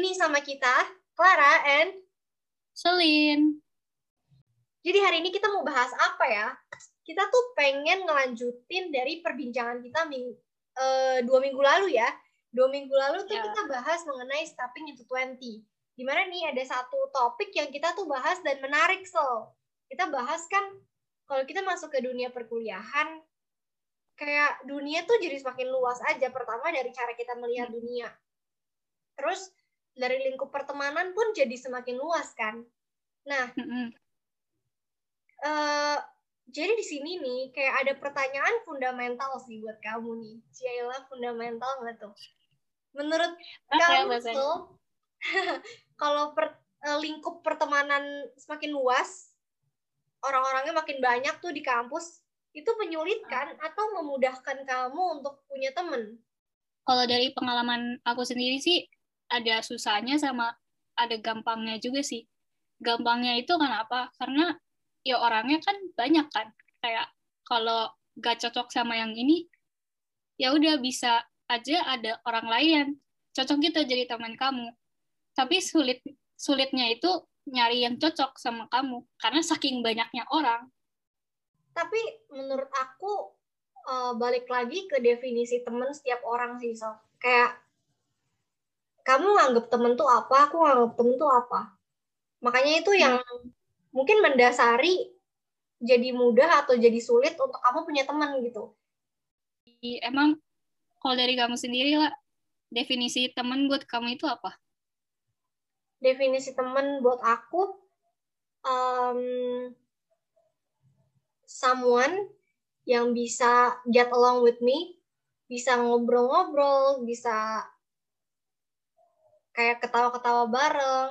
Nih sama kita, Clara and Selin. Jadi hari ini kita mau bahas apa ya? Kita tuh pengen ngelanjutin dari perbincangan kita ming uh, dua minggu lalu ya. Dua minggu lalu tuh Ya. kita bahas mengenai stepping into 20. Di mana nih ada satu topik yang kita tuh bahas dan menarik, so. Kita bahas kan kalau kita masuk ke dunia perkuliahan, kayak dunia tuh jadi semakin luas aja. Pertama dari cara kita melihat dunia. Terus dari lingkup pertemanan pun jadi semakin luas kan. Nah, eh jadi di sini nih kayak ada pertanyaan fundamental sih buat kamu nih. Ciela fundamental nggak tuh? Menurut Apa ya kamu tuh kalau per- eh, lingkup pertemanan semakin luas, orang-orangnya makin banyak tuh di kampus, itu menyulitkan atau memudahkan kamu untuk punya temen? Kalau dari pengalaman aku sendiri sih ada susahnya sama ada gampangnya juga sih. Gampangnya itu kenapa? Karena ya orangnya kan banyak kan. Kayak kalau gak cocok sama yang ini, ya udah bisa aja ada orang lain cocok gitu jadi teman kamu. Tapi sulit sulitnya itu nyari yang cocok sama kamu karena saking banyaknya orang. Tapi menurut aku eh, balik lagi ke definisi temen setiap orang sih, so. Kayak kamu nganggap temen tuh apa, aku nganggap temen tuh apa. Makanya itu yang mungkin mendasari jadi mudah atau jadi sulit untuk kamu punya teman gitu. Emang kalau dari kamu sendiri lah, definisi teman buat kamu itu apa? Definisi temen buat aku, um, someone yang bisa get along with me, bisa ngobrol-ngobrol, bisa kayak ketawa-ketawa bareng.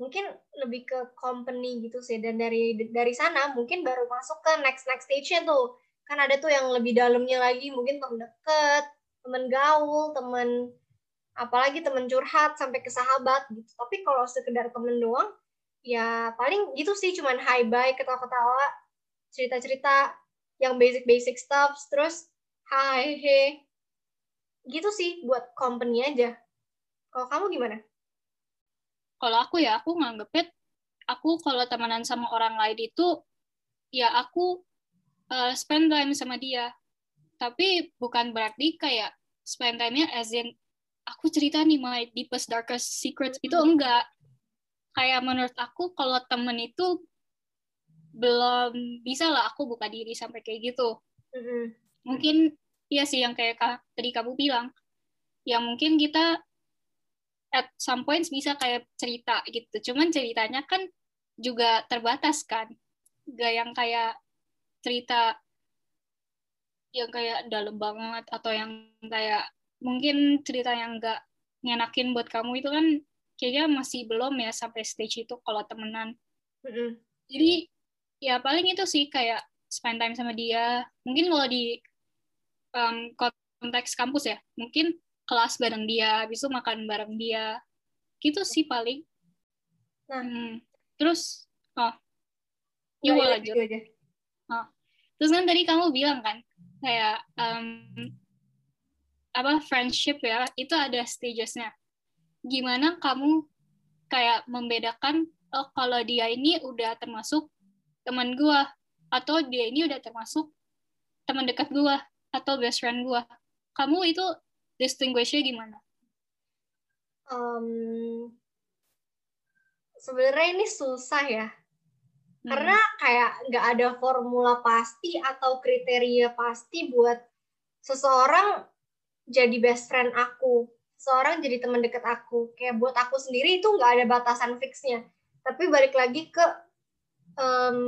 Mungkin lebih ke company gitu sih. Dan dari dari sana mungkin baru masuk ke next next stage-nya tuh. Kan ada tuh yang lebih dalamnya lagi, mungkin temen deket, temen gaul, temen apalagi temen curhat sampai ke sahabat gitu. Tapi kalau sekedar temen doang, ya paling gitu sih cuman hi bye ketawa-ketawa, cerita-cerita yang basic-basic stuff, terus hi he. Gitu sih buat company aja. Kalau kamu gimana? Kalau aku ya, aku nganggepnya, aku kalau temenan sama orang lain itu, ya aku uh, spend time sama dia. Tapi bukan berarti kayak spend time-nya as in, aku cerita nih my deepest, darkest secrets, itu enggak. Kayak menurut aku, kalau temen itu belum bisa lah aku buka diri sampai kayak gitu. Mm-mm. mungkin iya sih yang kayak ka- tadi kamu bilang ya mungkin kita at some points bisa kayak cerita gitu cuman ceritanya kan juga terbatas kan gak yang kayak cerita yang kayak dalam banget atau yang kayak mungkin cerita yang gak ngenakin buat kamu itu kan kayaknya masih belum ya sampai stage itu kalau temenan Mm-mm. jadi ya paling itu sih kayak spend time sama dia. Mungkin kalau di um, konteks kampus ya, mungkin kelas bareng dia, habis itu makan bareng dia. Gitu sih paling. Nah. Hmm. Terus, oh, Nggak, yuk ya, lanjut. aja. Terus kan tadi kamu bilang kan, kayak um, apa friendship ya, itu ada stagesnya. Gimana kamu kayak membedakan, oh kalau dia ini udah termasuk teman gua atau dia ini udah termasuk teman dekat gua atau best friend gua. Kamu itu distinguish-nya gimana? Em, sebenarnya ini susah ya. Hmm. Karena kayak nggak ada formula pasti atau kriteria pasti buat seseorang jadi best friend aku, seseorang jadi teman dekat aku. Kayak buat aku sendiri itu nggak ada batasan fixnya. Tapi balik lagi ke em,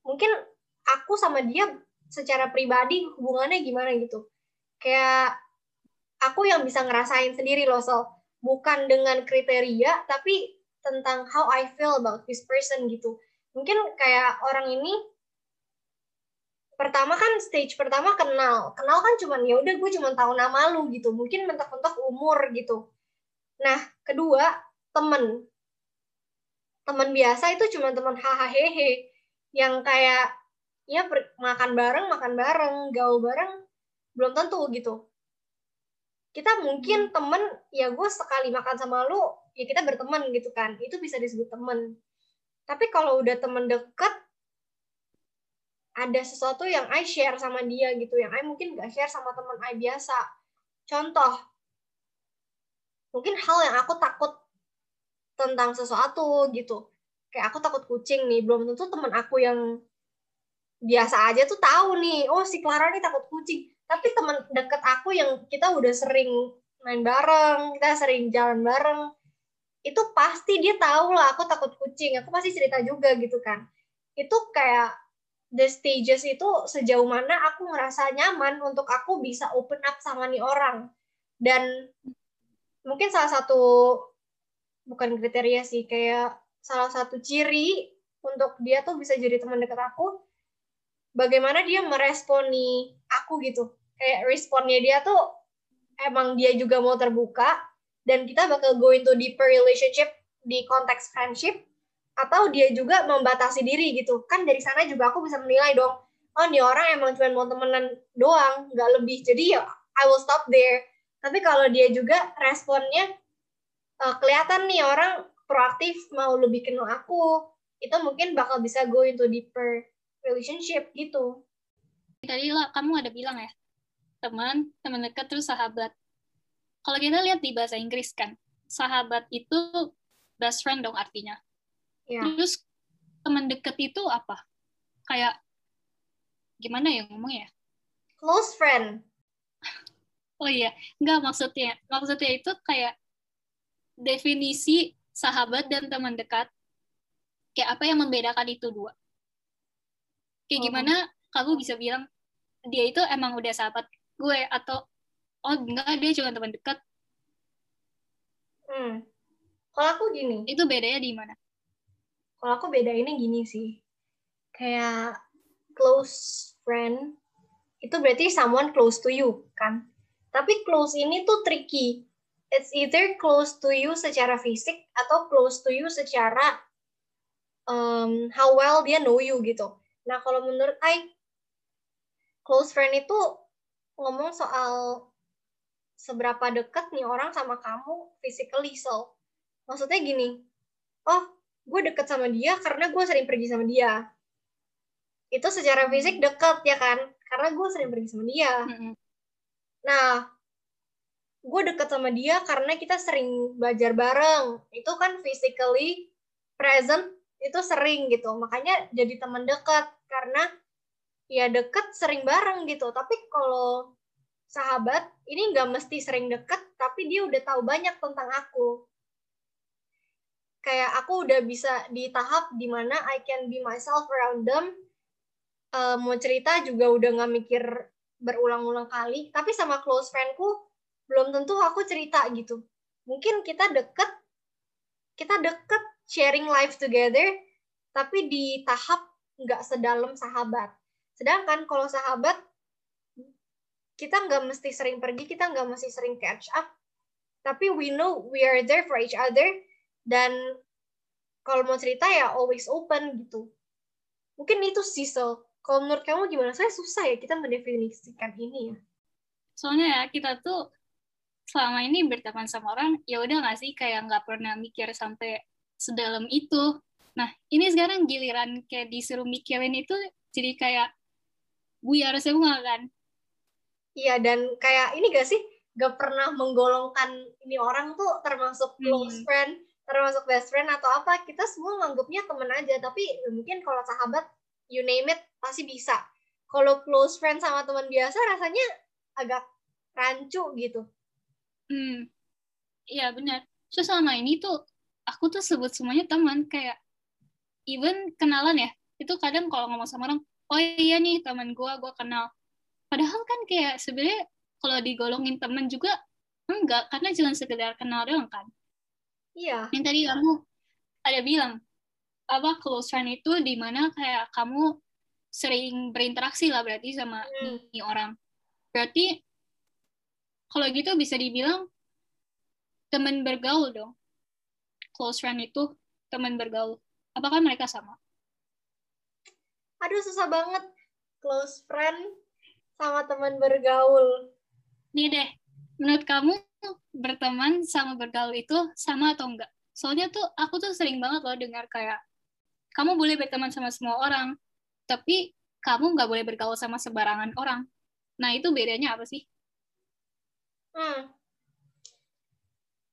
mungkin aku sama dia secara pribadi hubungannya gimana gitu. Kayak aku yang bisa ngerasain sendiri loh, so bukan dengan kriteria, tapi tentang how I feel about this person gitu. Mungkin kayak orang ini pertama kan stage pertama kenal. Kenal kan cuman ya udah gue cuman tahu nama lu gitu. Mungkin mentok-mentok umur gitu. Nah, kedua, temen. Temen biasa itu cuma temen hahaha yang kayak ya makan bareng, makan bareng, gaul bareng belum tentu gitu. Kita mungkin temen ya gue sekali makan sama lu ya kita berteman gitu kan. Itu bisa disebut temen. Tapi kalau udah temen deket ada sesuatu yang I share sama dia gitu. Yang I mungkin gak share sama teman I biasa. Contoh mungkin hal yang aku takut tentang sesuatu gitu. Kayak aku takut kucing nih belum tentu teman aku yang biasa aja tuh tahu nih oh si Clara nih takut kucing tapi teman deket aku yang kita udah sering main bareng kita sering jalan bareng itu pasti dia tahu lah aku takut kucing aku pasti cerita juga gitu kan. Itu kayak the stages itu sejauh mana aku ngerasa nyaman untuk aku bisa open up sama nih orang. Dan mungkin salah satu bukan kriteria sih kayak salah satu ciri untuk dia tuh bisa jadi teman dekat aku bagaimana dia meresponi aku gitu. Kayak responnya dia tuh emang dia juga mau terbuka dan kita bakal go into deeper relationship di konteks friendship atau dia juga membatasi diri gitu. Kan dari sana juga aku bisa menilai dong oh nih orang emang cuma mau temenan doang nggak lebih. Jadi ya I will stop there. Tapi kalau dia juga responnya uh, kelihatan nih orang proaktif mau lebih kenal aku itu mungkin bakal bisa go into deeper relationship gitu tadi lah kamu ada bilang ya teman teman dekat terus sahabat kalau kita lihat di bahasa Inggris kan sahabat itu best friend dong artinya Yeah. Terus teman deket itu apa? Kayak gimana ya ngomongnya? Close friend. oh iya, nggak maksudnya. Maksudnya itu kayak definisi sahabat dan teman dekat. Kayak apa yang membedakan itu dua? Kayak oh. gimana kamu bisa bilang dia itu emang udah sahabat gue atau oh enggak dia cuma teman dekat? Hmm. Kalau aku gini. Itu bedanya di mana? kalau aku beda ini gini sih kayak close friend itu berarti someone close to you kan tapi close ini tuh tricky it's either close to you secara fisik atau close to you secara um, how well dia know you gitu nah kalau menurut I close friend itu ngomong soal seberapa dekat nih orang sama kamu physically so maksudnya gini oh gue deket sama dia karena gue sering pergi sama dia. Itu secara fisik deket ya kan? Karena gue sering pergi sama dia. Nah gue deket sama dia karena kita sering belajar bareng. Itu kan physically present itu sering gitu. Makanya jadi teman dekat karena ya deket sering bareng gitu. Tapi kalau sahabat ini nggak mesti sering deket tapi dia udah tahu banyak tentang aku. Kayak aku udah bisa di tahap di mana I can be myself around them. Uh, mau cerita juga udah nggak mikir berulang-ulang kali. Tapi sama close friendku belum tentu aku cerita gitu. Mungkin kita deket kita deket sharing life together tapi di tahap nggak sedalam sahabat sedangkan kalau sahabat kita nggak mesti sering pergi kita nggak mesti sering catch up. Tapi we know we are there for each other dan kalau mau cerita ya always open gitu. Mungkin itu sih so kalau menurut kamu gimana? Saya susah ya kita mendefinisikan ini ya. Soalnya ya kita tuh selama ini berteman sama orang ya udah nggak sih? Kayak nggak pernah mikir sampai sedalam itu. Nah ini sekarang giliran kayak disuruh mikirin itu jadi kayak buyar semua kan? Iya dan kayak ini gak sih? Gak pernah menggolongkan ini orang tuh termasuk close hmm. friend termasuk best friend atau apa kita semua nganggapnya temen aja. Tapi mungkin kalau sahabat you name it pasti bisa. Kalau close friend sama teman biasa rasanya agak rancu gitu. Hmm. Iya benar. So selama ini tuh aku tuh sebut semuanya teman. Kayak even kenalan ya itu kadang kalau ngomong sama orang oh iya nih teman gue gue kenal padahal kan kayak sebenarnya kalau digolongin teman juga enggak karena jangan sekedar kenal doang kan Iya. Yang tadi kamu ada bilang apa close friend itu di mana kayak kamu sering berinteraksi lah berarti sama hmm. ini orang. Berarti kalau gitu bisa dibilang teman bergaul dong. Close friend itu teman bergaul. Apakah mereka sama? Aduh susah banget close friend sama teman bergaul. Nih deh, menurut kamu berteman sama bergaul itu sama atau enggak? Soalnya tuh aku tuh sering banget loh dengar kayak kamu boleh berteman sama semua orang, tapi kamu nggak boleh bergaul sama sembarangan orang. Nah itu bedanya apa sih? Hmm.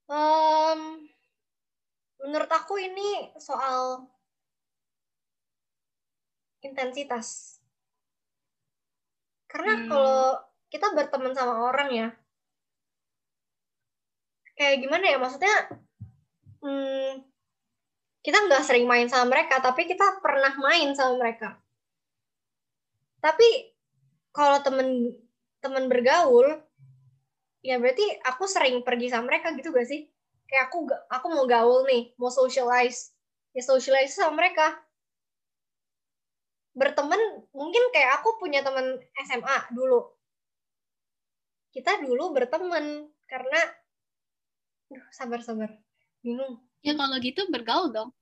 Um, menurut aku ini soal intensitas. Karena hmm. kalau kita berteman sama orang ya, kayak gimana ya maksudnya hmm, kita nggak sering main sama mereka tapi kita pernah main sama mereka tapi kalau temen temen bergaul ya berarti aku sering pergi sama mereka gitu gak sih kayak aku aku mau gaul nih mau socialize ya socialize sama mereka berteman mungkin kayak aku punya teman SMA dulu kita dulu berteman karena Duh, sabar sabar. Bingung. Ya kalau gitu bergaul dong.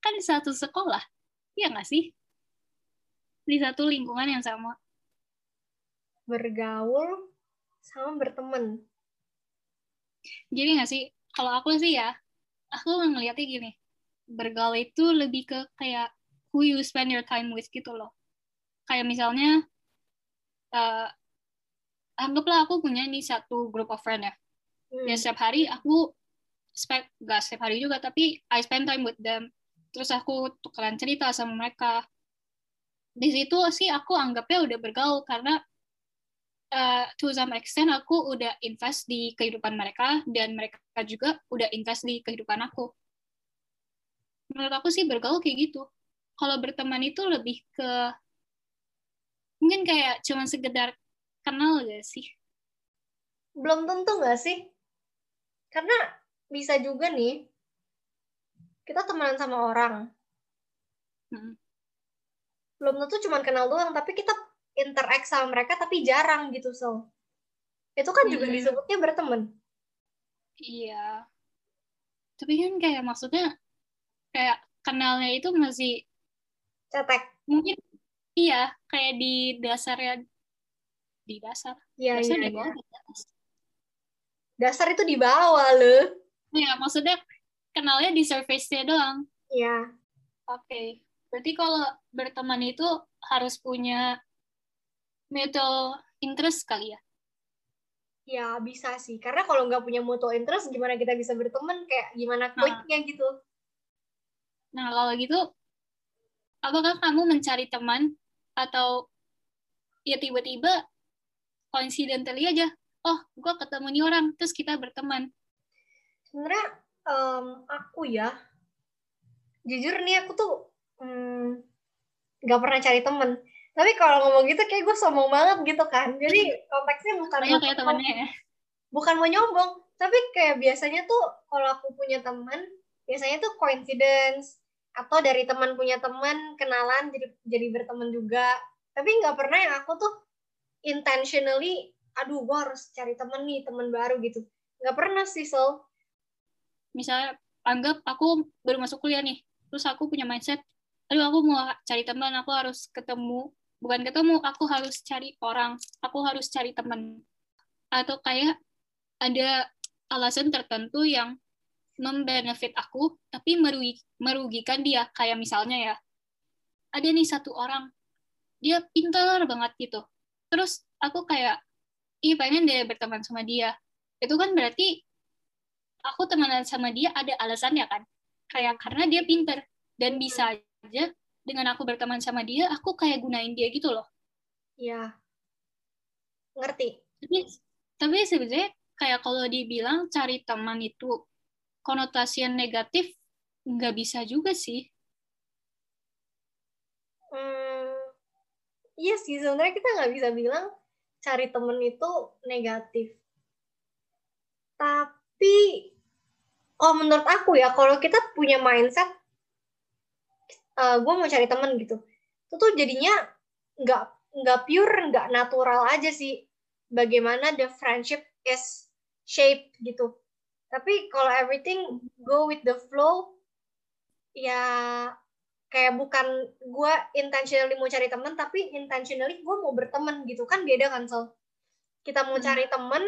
Kan di satu sekolah. Iya nggak sih? Di satu lingkungan yang sama. Bergaul sama berteman. Jadi nggak sih? Kalau aku sih ya, aku ngeliatnya gini. Bergaul itu lebih ke kayak who you spend your time with gitu loh. Kayak misalnya, uh, anggaplah aku punya nih satu group of friend ya. Hmm. ya setiap hari aku spend gak setiap hari juga tapi I spend time with them. Terus aku tukeran cerita sama mereka. Di situ sih aku anggapnya udah bergaul karena uh, to some extent aku udah invest di kehidupan mereka dan mereka juga udah invest di kehidupan aku. Menurut aku sih bergaul kayak gitu kalau berteman itu lebih ke mungkin kayak cuma sekedar kenal gak sih belum tentu gak sih karena bisa juga nih, kita temenan sama orang. Hmm. Belum tentu cuma kenal doang, tapi kita interact sama mereka tapi jarang gitu, so. Itu kan juga hmm. disebutnya berteman. Iya. Tapi kan kayak maksudnya kayak kenalnya itu masih cetek. Mungkin iya, kayak di dasarnya di dasar. Iya, iya, di bawah iya dasar itu di bawah loh. Iya, maksudnya kenalnya di surface-nya doang. Iya. Oke. Okay. Berarti kalau berteman itu harus punya mutual interest kali ya? Ya, bisa sih. Karena kalau nggak punya mutual interest, gimana kita bisa berteman? Kayak gimana kliknya nah. gitu. Nah, kalau gitu, apakah kamu mencari teman atau ya tiba-tiba coincidentally aja oh gue ketemu nih orang terus kita berteman? Sebenarnya um, aku ya jujur nih aku tuh um, gak pernah cari temen tapi kalau ngomong gitu kayak gue sombong banget gitu kan. Jadi konteksnya bukan Banyak kayak temennya ya. bukan mau nyombong. Tapi kayak biasanya tuh kalau aku punya teman biasanya tuh coincidence atau dari teman punya teman kenalan jadi jadi berteman juga. Tapi nggak pernah yang aku tuh intentionally aduh gue harus cari temen nih temen baru gitu. Nggak pernah sih Sol. Misalnya anggap aku baru masuk kuliah nih terus aku punya mindset aduh aku mau cari teman aku harus ketemu. Bukan ketemu aku harus cari orang aku harus cari teman. Atau kayak ada alasan tertentu yang membenefit aku tapi merugikan dia. Kayak misalnya ya ada nih satu orang dia pintar banget gitu. Terus aku kayak ih pengen deh berteman sama dia. Itu kan berarti aku temenan sama dia ada alasannya kan? Kayak karena dia pinter dan bisa aja dengan aku berteman sama dia aku kayak gunain dia gitu loh. Ya ngerti. Tapi tapi sebenarnya kayak kalau dibilang cari teman itu konotasi yang negatif nggak bisa juga sih hmm, iya sih sebenarnya kita nggak bisa bilang cari temen itu negatif. Tapi, oh menurut aku ya, kalau kita punya mindset, uh, eh, gue mau cari temen gitu, itu tuh jadinya nggak nggak pure, nggak natural aja sih. Bagaimana the friendship is shaped gitu. Tapi kalau everything go with the flow, ya kayak bukan gue intentionally mau cari temen tapi intentionally gue mau berteman gitu. Kan beda kan so kita mau hmm. cari temen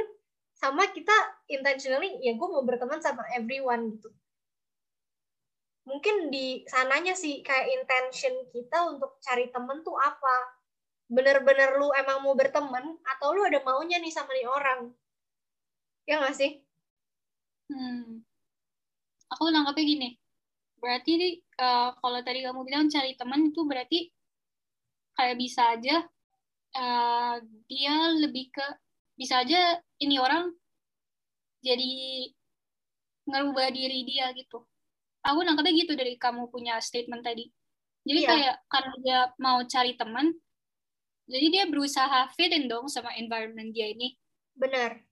sama kita intentionally ya gue mau berteman sama everyone gitu. Mungkin di sananya sih kayak intention kita untuk cari temen tuh apa? Bener-bener lu emang mau berteman atau lu ada maunya nih sama nih orang? Ya nggak sih hmm. aku nangkapnya gini. Berarti uh, kalau tadi kamu bilang cari teman itu berarti kayak bisa aja uh, dia lebih ke bisa aja ini orang jadi ngerubah diri dia gitu. Aku nangkepnya gitu dari kamu punya statement tadi. Jadi iya. kayak karena dia mau cari teman jadi dia berusaha fit in dong sama environment dia ini. Benar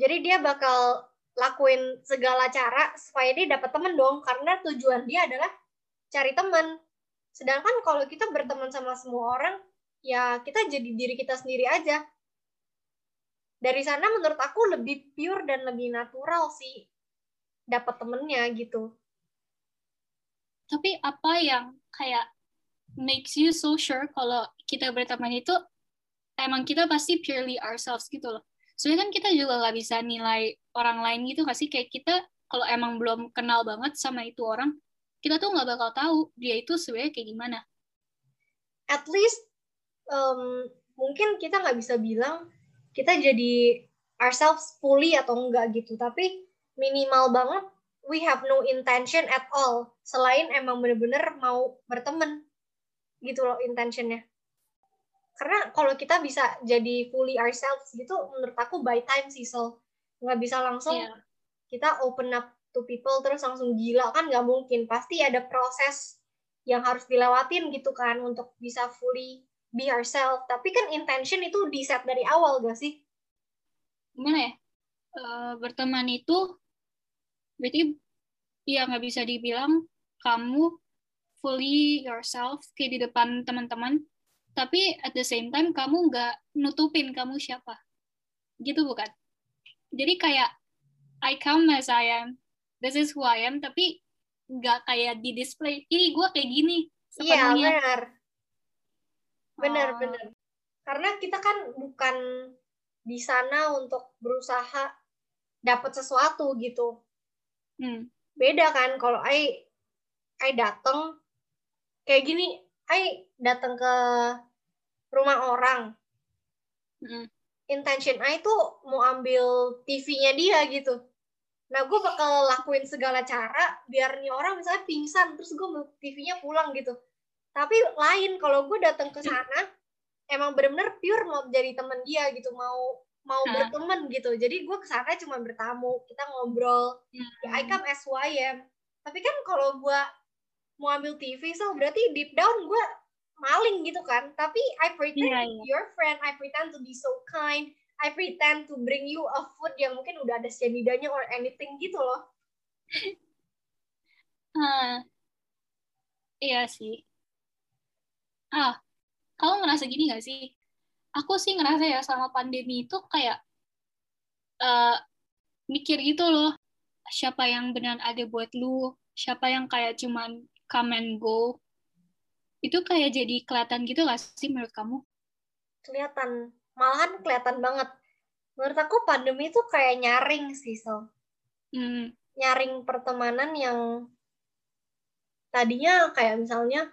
jadi dia bakal lakuin segala cara supaya dia dapat teman dong karena tujuan dia adalah cari teman sedangkan kalau kita berteman sama semua orang ya kita jadi diri kita sendiri aja dari sana menurut aku lebih pure dan lebih natural sih dapat temennya gitu. Tapi apa yang kayak makes you so sure kalau kita berteman itu emang kita pasti purely ourselves gitu loh. Soalnya kan kita juga nggak bisa nilai orang lain gitu nggak sih? Kayak kita kalau emang belum kenal banget sama itu orang, kita tuh nggak bakal tahu dia itu sebenarnya kayak gimana. At least um, mungkin kita nggak bisa bilang kita jadi ourselves fully atau enggak gitu, tapi minimal banget we have no intention at all selain emang bener-bener mau berteman gitu loh intentionnya karena kalau kita bisa jadi fully ourselves gitu menurut aku by time sih so nggak bisa langsung yeah. kita open up to people terus langsung gila. Kan nggak mungkin. Pasti ada proses yang harus dilewatin gitu kan untuk bisa fully be ourselves. Tapi kan intention itu di set dari awal gak sih? Gimana ya? Uh, berteman itu berarti ya nggak bisa dibilang kamu fully yourself kayak di depan teman-teman tapi at the same time kamu nggak nutupin kamu siapa. Gitu bukan? Jadi kayak I come as I am. This is who I am tapi nggak kayak di display ini gue kayak gini iya benar. Benar uh, benar. Karena kita kan bukan di sana untuk berusaha dapat sesuatu gitu. Hmm. Beda kan kalau I I datang kayak gini, I datang ke rumah orang. Hmm. Intention I tuh mau ambil TV-nya dia gitu. Nah, gue bakal lakuin segala cara biar nih orang misalnya pingsan, terus gue mau TV-nya pulang gitu. Tapi lain kalau gue datang ke sana, emang bener-bener pure mau jadi temen dia gitu, mau mau berteman gitu jadi gue ke sana cuma bertamu kita ngobrol hmm. ya I come as I am tapi kan kalau gue mau ambil TV so berarti deep down gue maling gitu kan. Tapi I pretend yeah, yeah. your friend. I pretend to be so kind. I pretend to bring you a food yang mungkin udah ada cyanidanya or anything gitu loh. Uh, iya sih. Ah kamu ngerasa gini gak sih? Aku sih ngerasa ya sama pandemi itu kayak uh, mikir gitu loh. Siapa yang benar ada buat lu? Siapa yang kayak cuman come and go itu kayak jadi kelihatan gitu gak sih menurut kamu kelihatan malahan kelihatan banget menurut aku pandemi itu kayak nyaring sih so hmm. nyaring pertemanan yang tadinya kayak misalnya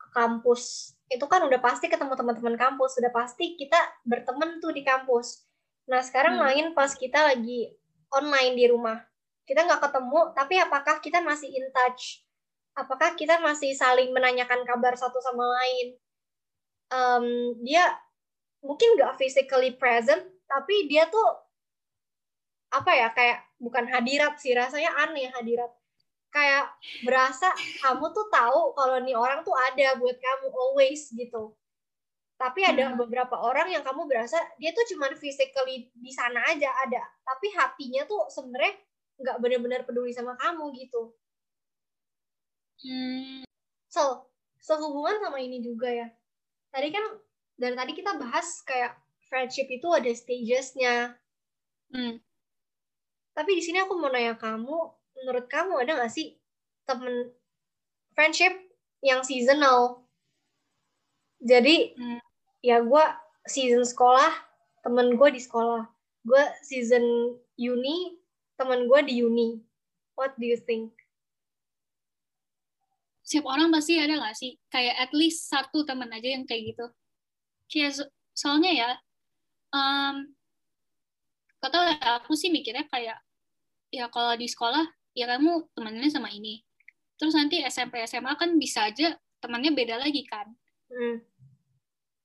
ke kampus itu kan udah pasti ketemu teman-teman kampus, sudah pasti kita berteman tuh di kampus. Nah sekarang hmm. main pas kita lagi online di rumah, kita nggak ketemu, tapi apakah kita masih in touch? Apakah kita masih saling menanyakan kabar satu sama lain? Um, dia mungkin nggak physically present, tapi dia tuh apa ya kayak bukan hadirat sih rasanya aneh hadirat kayak berasa kamu tuh tahu kalau nih orang tuh ada buat kamu always gitu tapi ada hmm. beberapa orang yang kamu berasa dia tuh cuman physically di sana aja ada tapi hatinya tuh sebenarnya nggak benar-benar peduli sama kamu gitu hmm. so sehubungan sama ini juga ya tadi kan dari tadi kita bahas kayak friendship itu ada stagesnya hmm. tapi di sini aku mau nanya kamu menurut kamu ada nggak sih temen friendship yang seasonal? Jadi hmm. ya gue season sekolah, temen gue di sekolah. gue season uni teman gue di uni what do you think setiap orang pasti ada gak sih? Kayak at least satu teman aja yang kayak gitu. Kayak so soalnya ya um, kata aku sih mikirnya kayak ya kalau di sekolah ya kamu temennya sama ini. Terus nanti SMP SMA kan bisa aja temannya beda lagi kan. Hmm.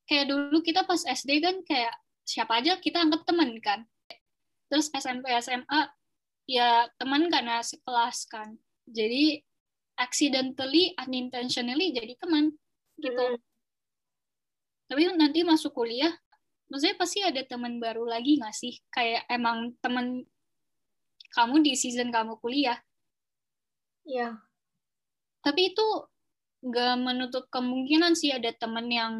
kayak dulu kita pas SD kan kayak siapa aja kita anggap teman kan. Terus SMP SMA ya teman karena sekelas kan. Jadi accidentally unintentionally jadi teman gitu mm. tapi nanti masuk kuliah maksudnya pasti ada teman baru lagi nggak sih kayak emang teman kamu di season kamu kuliah Iya. Tapi itu nggak menutup kemungkinan sih ada teman yang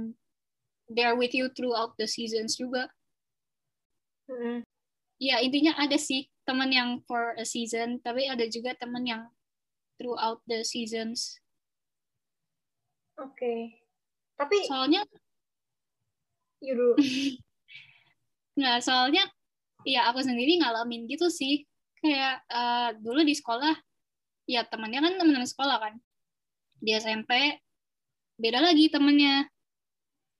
there with you throughout the seasons juga. Mm. Ya intinya ada sih teman yang for a season, tapi ada juga teman yang throughout the seasons. Oke. Okay. Tapi soalnya Yuru. nah, soalnya ya aku sendiri ngalamin gitu sih. Kayak uh, dulu di sekolah ya temannya kan teman-teman sekolah kan. Di SMP beda lagi temennya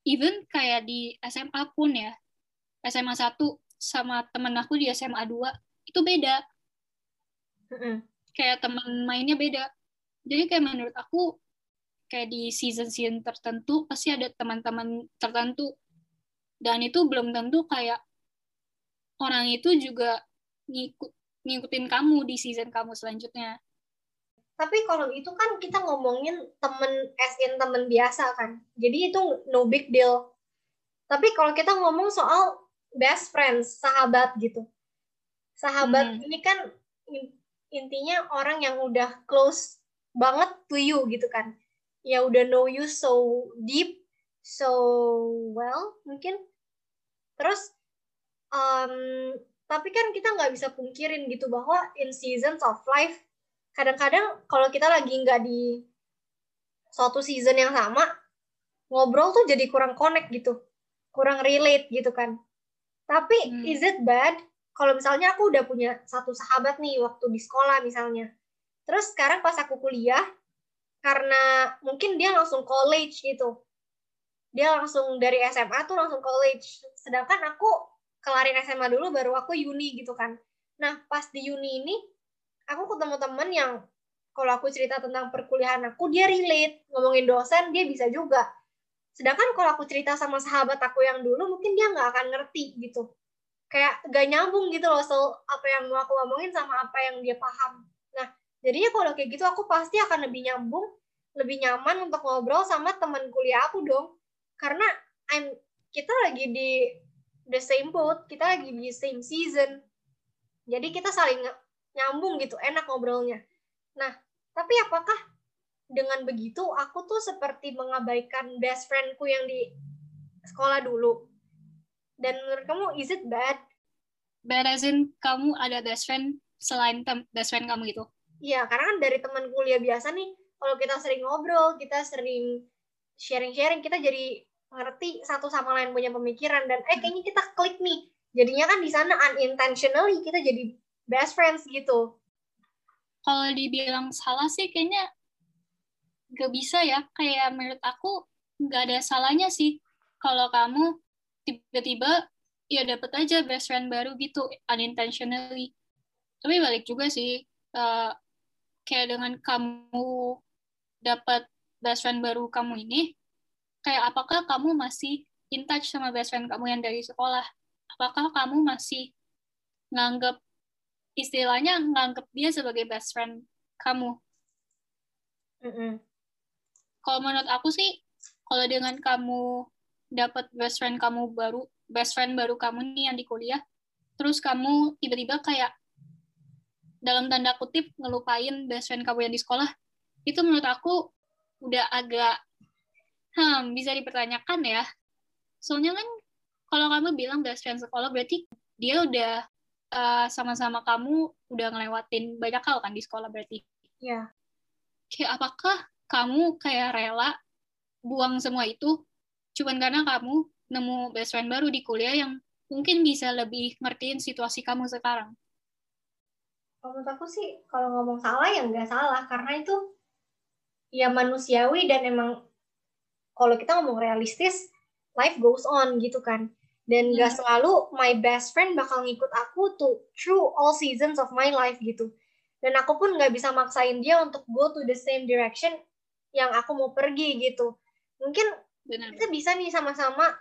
even kayak di SMA pun ya SMA 1 sama temen aku di SMA 2 itu beda. Kayak teman mainnya beda. Jadi kayak menurut aku kayak di season-season tertentu pasti ada teman-teman tertentu. Dan itu belum tentu kayak orang itu juga ngikut ngikutin kamu di season kamu selanjutnya. Tapi kalau itu kan kita ngomongin temen as in temen biasa kan. Jadi itu no big deal. Tapi kalau kita ngomong soal best friends sahabat gitu. Sahabat hmm. ini kan intinya orang yang udah close banget to you gitu kan. Ya udah know you so deep so well mungkin. Terus um, tapi kan kita nggak bisa pungkirin gitu bahwa in seasons of life kadang-kadang kalau kita lagi nggak di suatu season yang sama ngobrol tuh jadi kurang connect gitu kurang relate gitu kan. Tapi hmm. is it bad kalau misalnya aku udah punya satu sahabat nih waktu di sekolah misalnya. Terus sekarang pas aku kuliah karena mungkin dia langsung college gitu. Dia langsung dari SMA tuh langsung college. Sedangkan aku kelarin SMA dulu baru aku uni gitu kan. Nah pas di uni ini aku ketemu temen yang kalau aku cerita tentang perkuliahan aku dia relate. Ngomongin dosen dia bisa juga. Sedangkan kalau aku cerita sama sahabat aku yang dulu mungkin dia nggak akan ngerti gitu kayak gak nyambung gitu loh so apa yang mau aku ngomongin sama apa yang dia paham nah jadinya kalau kayak gitu aku pasti akan lebih nyambung lebih nyaman untuk ngobrol sama teman kuliah aku dong karena I'm kita lagi di the same boat kita lagi di same season jadi kita saling nyambung gitu, enak ngobrolnya. Nah, tapi apakah dengan begitu aku tuh seperti mengabaikan best friendku yang di sekolah dulu? Dan menurut kamu, is it bad? Bad as in kamu ada best friend selain best friend kamu gitu? Iya, karena kan dari teman kuliah biasa nih, kalau kita sering ngobrol, kita sering sharing-sharing, kita jadi ngerti satu sama lain punya pemikiran dan eh kayaknya kita klik nih. Jadinya kan di sana unintentionally kita jadi best friends gitu. Kalau dibilang salah sih kayaknya gak bisa ya. Kayak menurut aku gak ada salahnya sih kalau kamu tiba-tiba ya dapet aja best friend baru gitu unintentionally. Tapi balik juga sih uh, kayak dengan kamu dapat best friend baru kamu ini kayak apakah kamu masih in touch sama best friend kamu yang dari sekolah? Apakah kamu masih nganggap istilahnya nganggap dia sebagai best friend kamu. Mm -hmm. Kalau menurut aku sih, kalau dengan kamu dapat best friend kamu baru, best friend baru kamu nih yang di kuliah, terus kamu tiba-tiba kayak dalam tanda kutip ngelupain best friend kamu yang di sekolah, itu menurut aku udah agak hmm, bisa dipertanyakan ya. Soalnya kan kalau kamu bilang best friend sekolah berarti dia udah sama eh, sama-sama kamu udah ngelewatin banyak hal kan di sekolah berarti. Iya. Yeah. Kayak apakah kamu kayak rela buang semua itu cuman karena kamu nemu best friend baru di kuliah yang mungkin bisa lebih ngertiin situasi kamu sekarang. Kalau menurut aku sih, kalau ngomong salah ya nggak salah, karena itu ya manusiawi dan emang kalau kita ngomong realistis, life goes on gitu kan. Dan nggak hmm. selalu my best friend bakal ngikut aku tuh through all seasons of my life gitu. Dan aku pun nggak bisa maksain dia untuk go to the same direction yang aku mau pergi gitu. Mungkin Benar. kita bisa nih sama-sama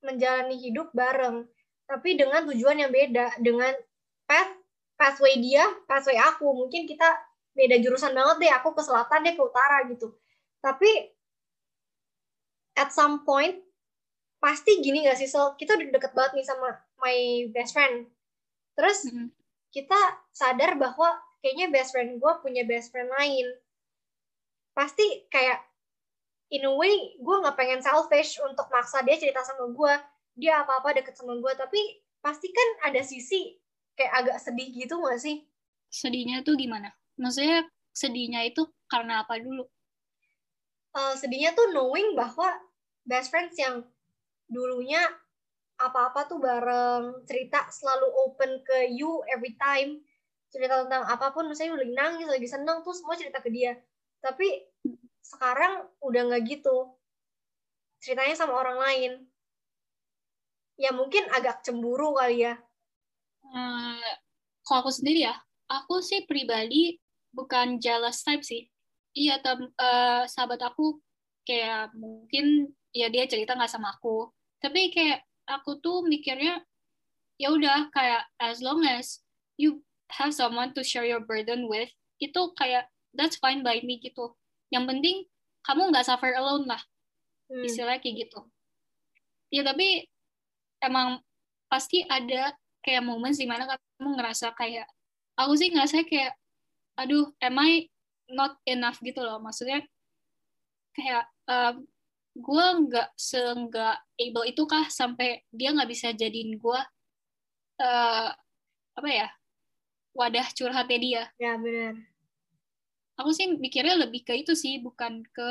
menjalani hidup bareng, tapi dengan tujuan yang beda, dengan path pathway dia, pathway aku. Mungkin kita beda jurusan banget deh, aku ke selatan, dia ke utara gitu. Tapi at some point pasti gini gak sih, so kita udah deket banget nih sama my best friend. Terus mm -hmm. kita sadar bahwa kayaknya best friend gue punya best friend lain. Pasti kayak in a way gue nggak pengen selfish untuk maksa dia cerita sama gue dia apa apa deket sama gue tapi pasti kan ada sisi kayak agak sedih gitu gak sih? Sedihnya tuh gimana? Maksudnya sedihnya itu karena apa dulu? Uh, sedihnya tuh knowing bahwa best friends yang dulunya apa-apa tuh bareng cerita selalu open ke you every time. Cerita tentang apa pun misalnya lagi nangis lagi senang tuh semua cerita ke dia. Tapi sekarang udah nggak gitu. Ceritanya sama orang lain. Ya mungkin agak cemburu kali ya. Uh, kalau aku sendiri ya aku sih pribadi bukan jealous type sih. Iya tem uh, sahabat aku kayak mungkin ya dia cerita nggak sama aku. Tapi kayak aku tuh mikirnya ya udah kayak as long as you have someone to share your burden with itu kayak that's fine by me gitu yang penting kamu nggak suffer alone lah. Hmm. istilahnya kayak gitu. Ya tapi emang pasti ada kayak momen di mana kamu ngerasa kayak aku sih ngerasa kayak aduh am I not enough? gitu loh. Maksudnya kayak um, gue nggak seenggak able itu kah sampai dia nggak bisa jadiin gue uh, apa ya wadah curhatnya dia? Ya benar aku sih mikirnya lebih ke itu sih bukan ke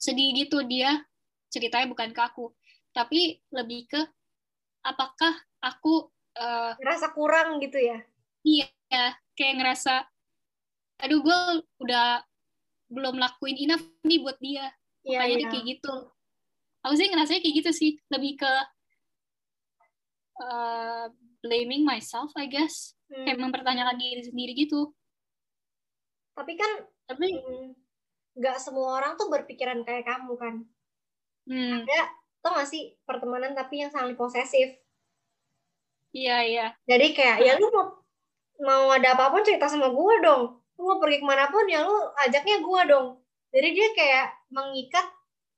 sedih gitu dia ceritanya bukan ke aku. Tapi lebih ke apakah aku uh, ngerasa kurang gitu ya? Iya kayak ngerasa aduh gue udah belum lakuin enough nih buat dia. Iya, makanya iya. kayak gitu. Aku sih ngerasanya kayak gitu sih lebih ke uh, blaming myself I guess. Hmm. kayak mempertanyakan diri sendiri gitu tapi kan tapi hmm, nggak hmm, semua orang tuh berpikiran kayak kamu kan. Hmm. ada tau gak sih pertemanan tapi yang saling posesif. Iya iya. Jadi kayak ya lu mau mau ada apa pun cerita sama gue dong. Lu mau pergi ke mana pun ya lu ajaknya gue dong. Jadi dia kayak mengikat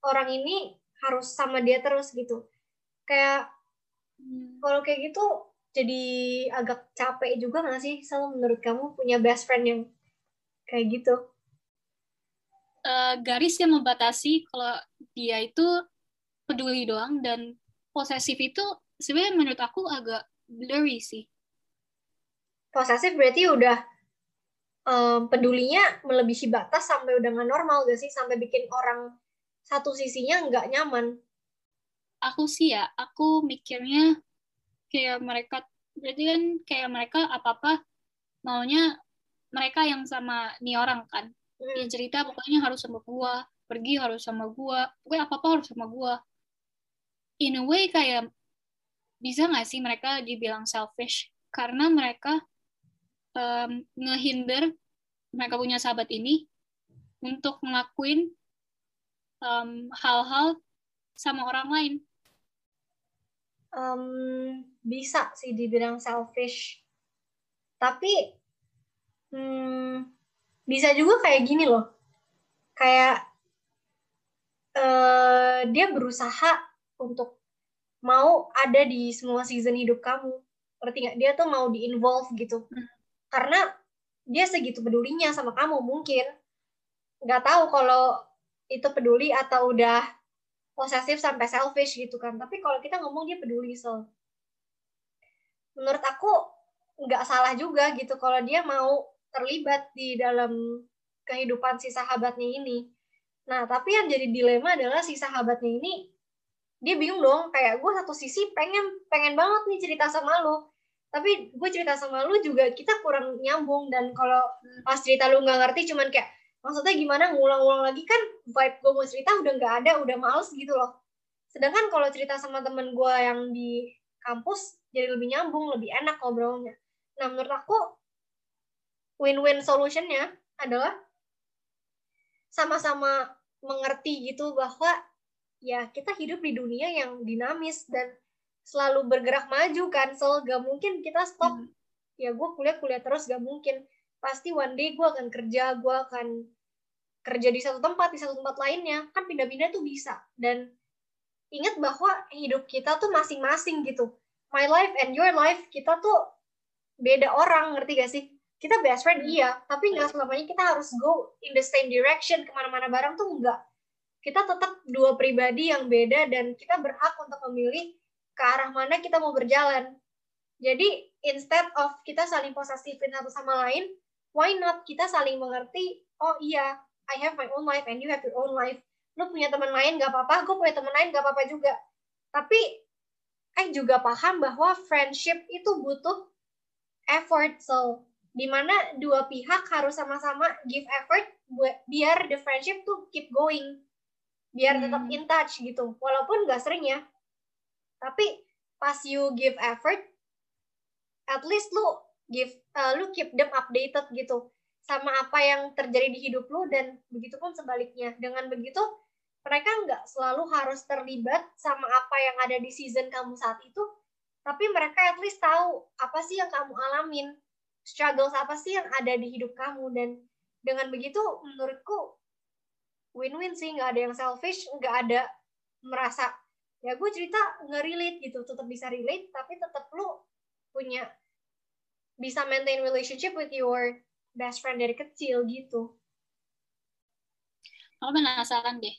orang ini harus sama dia terus gitu. Kayak hmm. kalau kayak gitu jadi agak capek juga gak sih selalu menurut kamu punya best friend yang kayak gitu. Uh, garis yang membatasi kalau dia itu peduli doang dan posesif itu sebenarnya menurut aku agak blurry sih. Posesif berarti udah um, pedulinya melebihi batas sampai udah nggak normal gak sih? Sampai bikin orang satu sisinya nggak nyaman. Aku sih ya aku mikirnya kayak mereka berarti kan kayak mereka apa apa maunya mereka yang sama nih orang kan. Hmm. dia cerita pokoknya harus sama gua pergi harus sama gua pokoknya apa apa harus sama gua. In a way kayak bisa nggak sih mereka dibilang selfish? Karena mereka um, ngehinder mereka punya sahabat ini untuk ngelakuin hal-hal um, sama orang lain. Um, bisa sih dibilang selfish. Tapi hmm, bisa juga kayak gini loh. Kayak uh, dia berusaha untuk mau ada di semua season hidup kamu. Ngerti nggak? Dia tuh mau di involve gitu. Hmm. karena dia segitu pedulinya sama kamu mungkin. Nggak tahu kalau itu peduli atau udah posesif sampai selfish gitu kan. Tapi kalau kita ngomong dia peduli so. Menurut aku nggak salah juga gitu kalau dia mau terlibat di dalam kehidupan si sahabatnya ini. Nah, tapi yang jadi dilema adalah si sahabatnya ini dia bingung dong kayak gue satu sisi pengen pengen banget nih cerita sama lo tapi gue cerita sama lu juga kita kurang nyambung dan kalau pas cerita lu nggak ngerti cuman kayak maksudnya gimana? Ngulang-ngulang lagi kan vibe gue mau cerita udah nggak ada udah males gitu loh. Sedangkan kalau cerita sama temen gue yang di kampus jadi lebih nyambung lebih enak ngobrolnya. Nah menurut aku win-win solutionnya adalah sama-sama mengerti gitu bahwa ya kita hidup di dunia yang dinamis dan selalu bergerak maju kan. So gak mungkin kita stop. Hmm. ya gue kuliah kuliah terus gak mungkin. Pasti one day gue akan kerja gue akan kerja di satu tempat di satu tempat lainnya. Kan pindah-pindah tuh bisa. Dan ingat bahwa hidup kita tuh masing-masing gitu. My life and your life kita tuh beda orang ngerti gak sih kita best friend hmm. iya tapi nggak selamanya kita harus go in the same direction ke mana-mana bareng tuh enggak kita tetap dua pribadi yang beda dan kita berhak untuk memilih ke arah mana kita mau berjalan. Jadi instead of kita saling posesifin satu sama lain, why not kita saling mengerti, oh iya, I have my own life and you have your own life. Lu punya teman lain gak apa-apa, gue punya teman lain gak apa-apa juga. Tapi I juga paham bahwa friendship itu butuh effort. So, di mana dua pihak harus sama-sama give effort buat biar the friendship tuh keep going. Biar tetap hmm. in touch gitu. Walaupun gak sering ya, tapi pas you give effort at least lu give uh, lu keep them updated gitu sama apa yang terjadi di hidup lu dan begitu pun sebaliknya dengan begitu mereka nggak selalu harus terlibat sama apa yang ada di season kamu saat itu tapi mereka at least tahu apa sih yang kamu alamin struggles apa sih yang ada di hidup kamu? Dan dengan begitu menurutku win-win sih. Nggak ada yang selfish nggak ada merasa ya gue cerita nggak relate gitu. Tetap bisa relate tapi tetap lu punya bisa maintain relationship with your best friend dari kecil gitu. Aku penasaran deh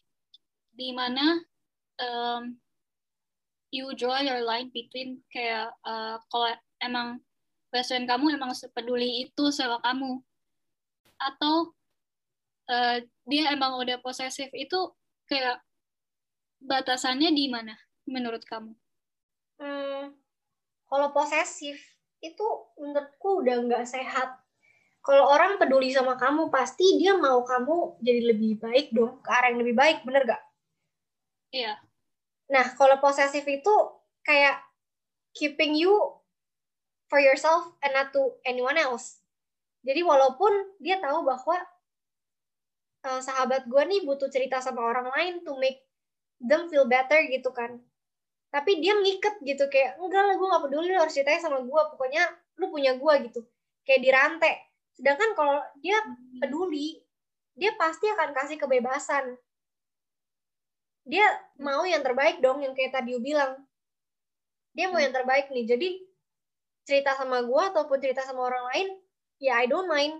di mana um, you draw your line between kayak uh, kalau emang friend kamu emang sepeduli itu sama kamu atau uh, dia emang udah posesif itu kayak batasannya di mana menurut kamu? Hmm, kalau posesif itu menurutku udah nggak sehat. Kalau orang peduli sama kamu, pasti dia mau kamu jadi lebih baik dong, ke arah yang lebih baik, bener gak? Iya. Nah, kalau posesif itu kayak keeping you for yourself and not to anyone else. Jadi walaupun dia tahu bahwa uh, sahabat gue nih butuh cerita sama orang lain to make them feel better gitu kan. Tapi dia ngiket gitu kayak enggak lah gue gak peduli lu harus ceritanya sama gue pokoknya lu punya gue gitu. Kayak dirantai. Sedangkan kalau dia peduli dia pasti akan kasih kebebasan. Dia mau yang terbaik dong yang kayak tadi bilang. Dia mau yang terbaik nih. Jadi cerita sama gue ataupun cerita sama orang lain ya I don't mind.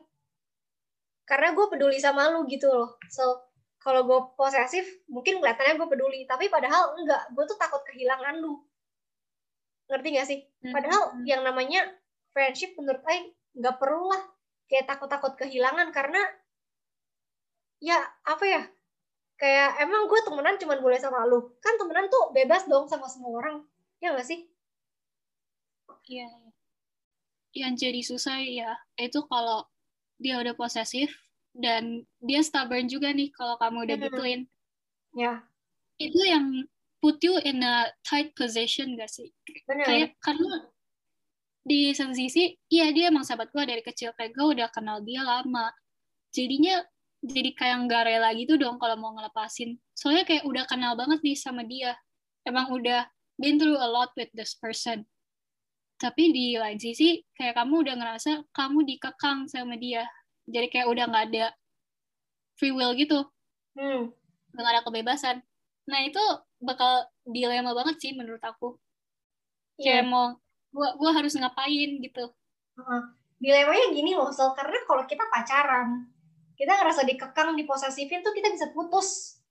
Karena gue peduli sama lu gitu loh. So kalau gue posesif mungkin kelihatannya gue peduli. Tapi padahal enggak. Gue tuh takut kehilangan lu. Ngerti gak sih? Hmm. padahal hmm. yang namanya friendship menurut saya nggak perlu lah. Kayak takut-takut kehilangan. Karena ya apa ya? Kayak emang gue temenan cuma boleh sama lu. Kan temenan tuh bebas dong sama semua orang. Ya gak sih? Iya yang jadi susah ya itu kalau dia udah posesif dan dia stubborn juga nih kalau kamu udah gituin. Ya. Yeah. Itu yang put you in a tight position gak sih? Bener. Kayak karena di satu sisi, iya dia emang sahabat gue dari kecil kayak gue udah kenal dia lama. Jadinya jadi kayak nggak rela gitu dong kalau mau ngelepasin. Soalnya kayak udah kenal banget nih sama dia. Emang udah been through a lot with this person. Tapi di lain sisi, kayak kamu udah ngerasa kamu dikekang sama dia. Jadi kayak udah nggak ada free will gitu. Hmm. nggak ada kebebasan. Nah itu bakal dilema banget sih menurut aku. Yeah. kayak mau gua gua harus ngapain gitu. Uh, dilemanya gini loh so karena kalau kita pacaran kita ngerasa dikekang diposesifin tuh kita bisa putus.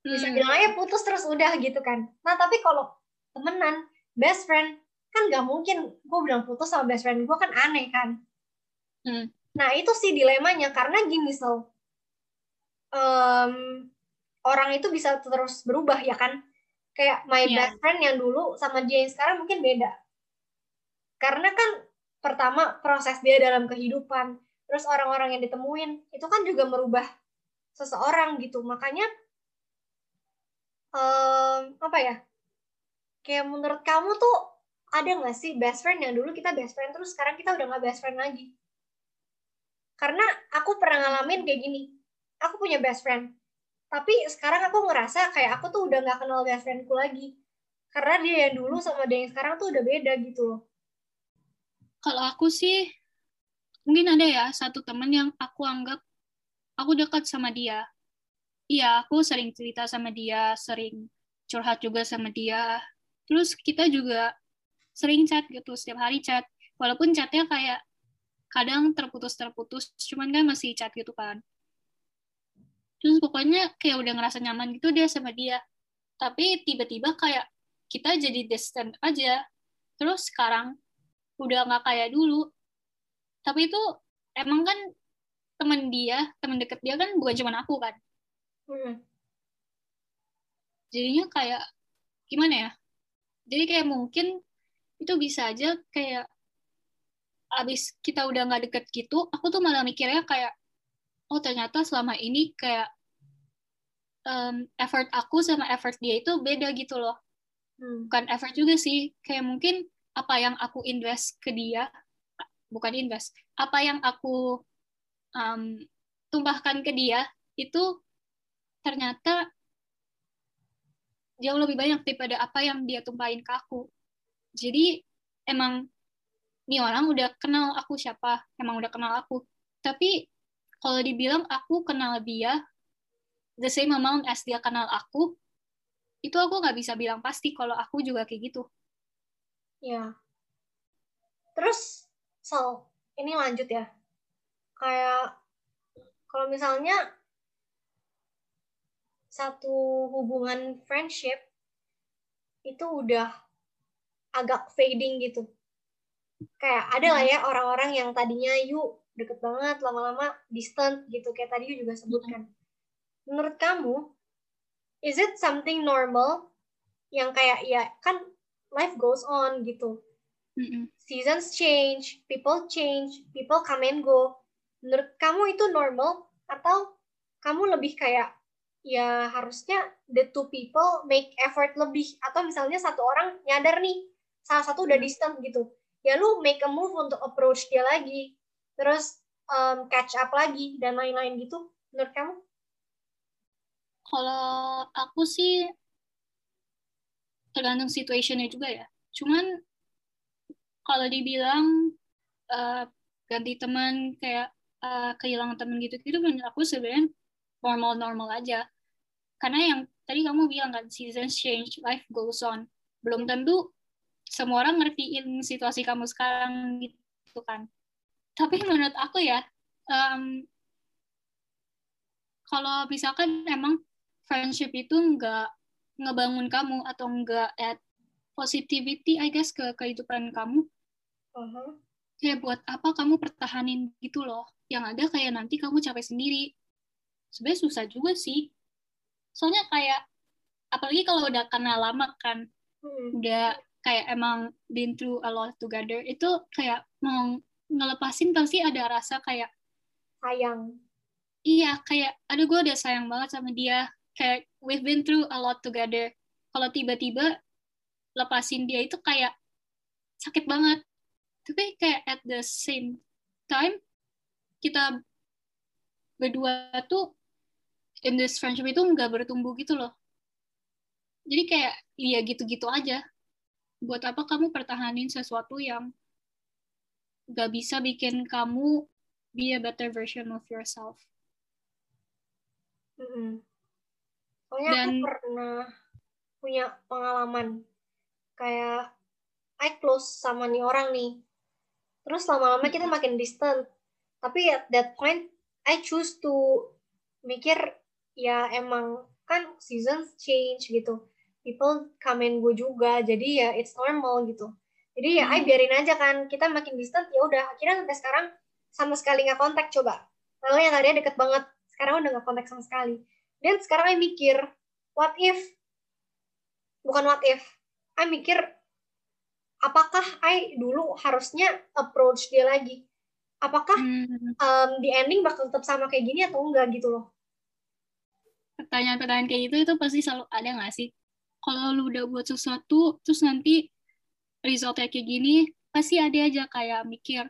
Bisa hmm. bilang aja putus terus udah gitu kan. Nah tapi kalau temenan best friend kan nggak mungkin. Gue bilang putus sama best friend gue kan aneh kan. Hmm. Nah, itu sih dilemanya. Karena gini, so um, orang itu bisa terus berubah ya kan. kayak my Iya. best friend yang dulu sama dia yang sekarang mungkin beda. Karena kan pertama proses dia dalam kehidupan. Terus orang-orang yang ditemuin itu kan juga merubah seseorang gitu. Makanya em, apa ya? Kayak menurut kamu tuh ada nggak sih best friend yang dulu kita best friend terus sekarang kita udah nggak best friend lagi karena aku pernah ngalamin kayak gini aku punya best friend tapi sekarang aku ngerasa kayak aku tuh udah nggak kenal best friendku lagi karena dia yang dulu sama dia yang sekarang tuh udah beda gitu loh Kalau aku sih mungkin ada ya satu teman yang aku anggap aku dekat sama dia. Iya, aku sering cerita sama dia, sering curhat juga sama dia. Terus kita juga sering chat gitu, setiap hari chat. Walaupun chatnya kayak kadang terputus-terputus, cuman kan masih chat gitu kan. Terus pokoknya kayak udah ngerasa nyaman gitu dia sama dia. Tapi tiba-tiba kayak kita jadi distant aja. Terus sekarang udah nggak kayak dulu. Tapi itu emang kan teman dia, teman deket dia kan bukan cuma aku kan. Hmm. Jadinya kayak gimana ya? Jadi kayak mungkin itu bisa aja kayak abis kita udah nggak deket gitu, aku tuh malah mikirnya kayak oh ternyata selama ini kayak em, effort aku sama effort dia itu beda gitu loh. Hmm. bukan effort juga sih kayak mungkin apa yang aku invest ke dia bukan invest apa yang aku um, tumpahkan ke dia itu ternyata jauh lebih banyak daripada apa yang dia tumpahin ke aku jadi emang nih orang udah kenal aku siapa emang udah kenal aku tapi kalau dibilang aku kenal dia the same amount as dia kenal aku itu aku nggak bisa bilang pasti kalau aku juga kayak gitu Ya. Terus, so, ini lanjut ya. Kayak, kalau misalnya satu hubungan friendship itu udah agak fading gitu. Kayak ada lah ya orang-orang yang tadinya yuk deket banget, lama-lama distant gitu. Kayak tadi you juga sebutkan. Menurut kamu, is it something normal yang kayak ya kan life goes on gitu Mm-mm. seasons change, people change, people come and go. Menurut kamu itu normal atau kamu lebih kayak ya harusnya the two people make effort lebih atau misalnya satu orang nyadar nih salah satu udah distant gitu. Ya lu make a move untuk approach dia lagi. Terus um, catch up lagi dan lain-lain gitu. Menurut kamu? Kalau aku sih tergantung situationnya juga ya. Cuman kalau dibilang uh, ganti teman kayak uh, kehilangan teman gitu itu menurut aku sebenarnya normal-normal aja. Karena yang tadi kamu bilang kan seasons change, life goes on. Belum tentu semua orang ngertiin situasi kamu sekarang gitu kan. Tapi menurut aku ya, um, kalau misalkan emang friendship itu nggak ngebangun kamu atau nggak add positivity I guess ke kehidupan kamu Uh-huh. kayak buat apa kamu pertahanin gitu loh yang ada kayak nanti kamu capek sendiri sebenarnya susah juga sih soalnya kayak apalagi kalau udah kenal lama kan Hmm. udah kayak emang been through a lot together itu kayak mau ngelepasin pasti ada rasa kayak Sayang. iya kayak aduh gue udah sayang banget sama dia. Kayak we've been through a lot together. Kalau tiba-tiba lepasin dia itu kayak sakit banget. Tapi kayak at the same time kita berdua tuh in this friendship itu nggak bertumbuh gitu loh. Jadi kayak iya gitu-gitu aja buat apa kamu pertahanin sesuatu yang nggak bisa bikin kamu be a better version of yourself Mm-mm. Soalnya aku Dan- pernah punya pengalaman kayak I close sama nih orang nih. Terus lama-lama kita makin distant. Tapi at that point I choose to mikir ya emang kan seasons change gitu. People come and go juga. Jadi ya it's normal gitu. Jadi ya I Hmm. biarin aja kan kita makin distant ya udah akhirnya sampai sekarang sama sekali nggak kontak coba. Lalu yang tadinya deket banget sekarang udah nggak kontak sama sekali. Dan sekarang I mikir, what if bukan what if I mikir apakah I dulu harusnya approach dia lagi apakah hmm. um, di ending bakal tetap sama kayak gini atau enggak gitu loh pertanyaan-pertanyaan kayak gitu itu pasti selalu ada nggak sih kalau lu udah buat sesuatu terus nanti resultnya kayak gini pasti ada aja kayak mikir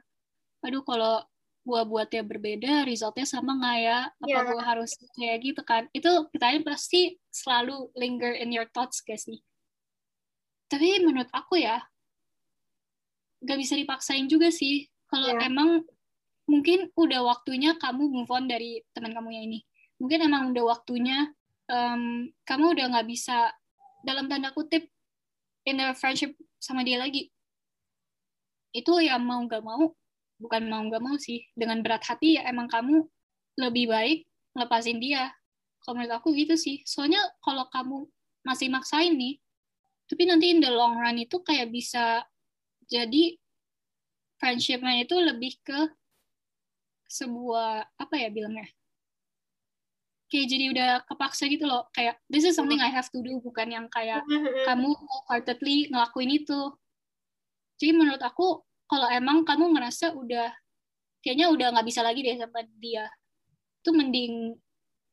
aduh kalau gua buatnya berbeda resultnya sama nggak ya? Apa yeah. gua harus kayak gitu kan? Itu pertanyaan pasti selalu linger in your thoughts gak sih? Tapi menurut aku ya gak bisa dipaksain juga sih. Kalau yeah. emang mungkin udah waktunya kamu move on dari teman kamu yang ini. Mungkin emang udah waktunya um, kamu udah nggak bisa dalam tanda kutip in a friendship sama dia lagi. Itu ya mau nggak mau bukan mau nggak mau sih. Dengan berat hati ya emang kamu lebih baik lepasin dia. Kalau menurut aku gitu sih. Soalnya kalau kamu masih maksain nih tapi nanti in the long run itu kayak bisa jadi friendshipnya itu lebih ke sebuah apa ya bilangnya kayak jadi udah kepaksa gitu loh. Kayak this is something I have to do bukan yang kayak kamu wholeheartedly ngelakuin itu. Jadi menurut aku kalau emang kamu ngerasa udah kayaknya udah nggak bisa lagi deh sama dia itu mending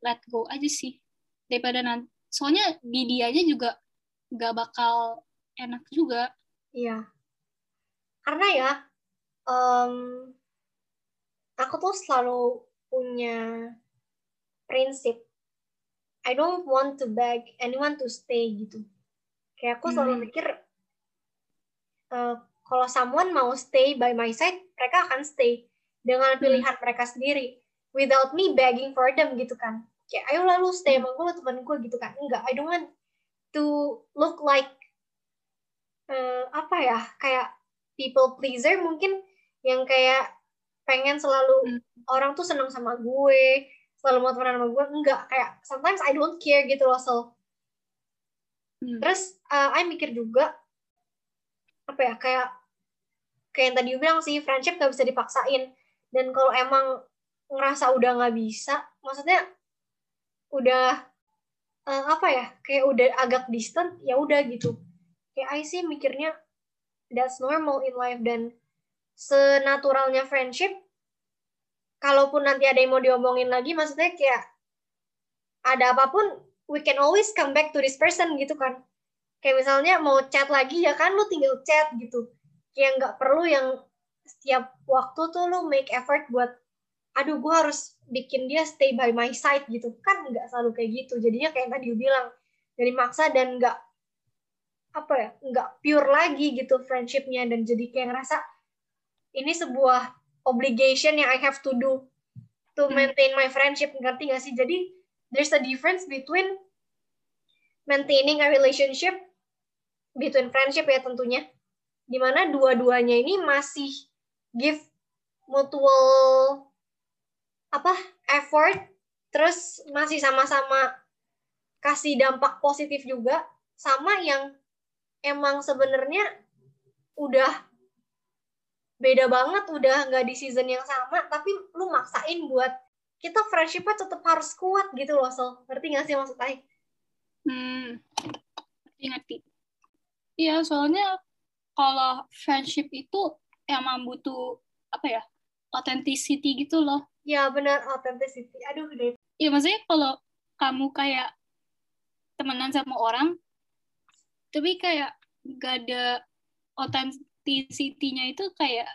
let go aja sih. Daripada nanti soalnya di dianya juga nggak bakal enak juga. Iya. Karena ya um, aku tuh selalu punya prinsip I don't want to beg anyone to stay gitu kayak aku selalu hmm. mikir uh, kalau someone mau stay by my side mereka akan stay dengan hmm. pilihan hmm. mereka sendiri without me begging for them gitu kan kayak ayo lalu stay sama gue teman gue gitu kan enggak I don't want to look like uh, apa ya kayak people pleaser mungkin yang kayak pengen selalu hmm. orang tuh seneng sama gue selalu mau temenan sama gue enggak. Kayak sometimes I don't care gitu loh so. Hmm. terus uh, I mikir juga apa ya kayak kayak yang tadi bilang sih friendship gak bisa dipaksain. Dan kalau emang ngerasa udah nggak bisa maksudnya udah uh, apa ya kayak udah agak distant ya udah gitu. Kayak I sih mikirnya that's normal in life. Dan senaturalnya friendship kalaupun nanti ada yang mau diomongin lagi maksudnya kayak ada apa pun we can always come back to this person gitu kan. Kayak misalnya mau chat lagi ya kan lu tinggal chat gitu. Kayak nggak perlu yang setiap waktu tuh lu make effort buat aduh gue harus bikin dia stay by my side gitu. Kan nggak selalu kayak gitu. Jadinya kayak tadi bilang dari maksa dan nggak apa ya nggak pure lagi gitu friendshipnya. Dan jadi kayak ngerasa ini sebuah obligation yang I have to do to hmm. maintain my friendship. Ngerti gak sih? Jadi there's a difference between maintaining a relationship between friendship ya tentunya. Di mana dua-duanya ini masih give mutual apa effort terus masih sama-sama kasih dampak positif juga. Sama yang emang sebenarnya udah beda banget udah nggak di season yang sama tapi lu maksain buat kita friendshipnya tetap harus kuat gitu loh so ngerti nggak sih maksud Ai? Hmm, ngerti ngerti. Iya soalnya kalau friendship itu emang butuh apa ya authenticity gitu loh. Ya benar authenticity. Aduh deh. Iya maksudnya kalau kamu kayak temenan sama orang tapi kayak gak ada authenticity-nya itu kayak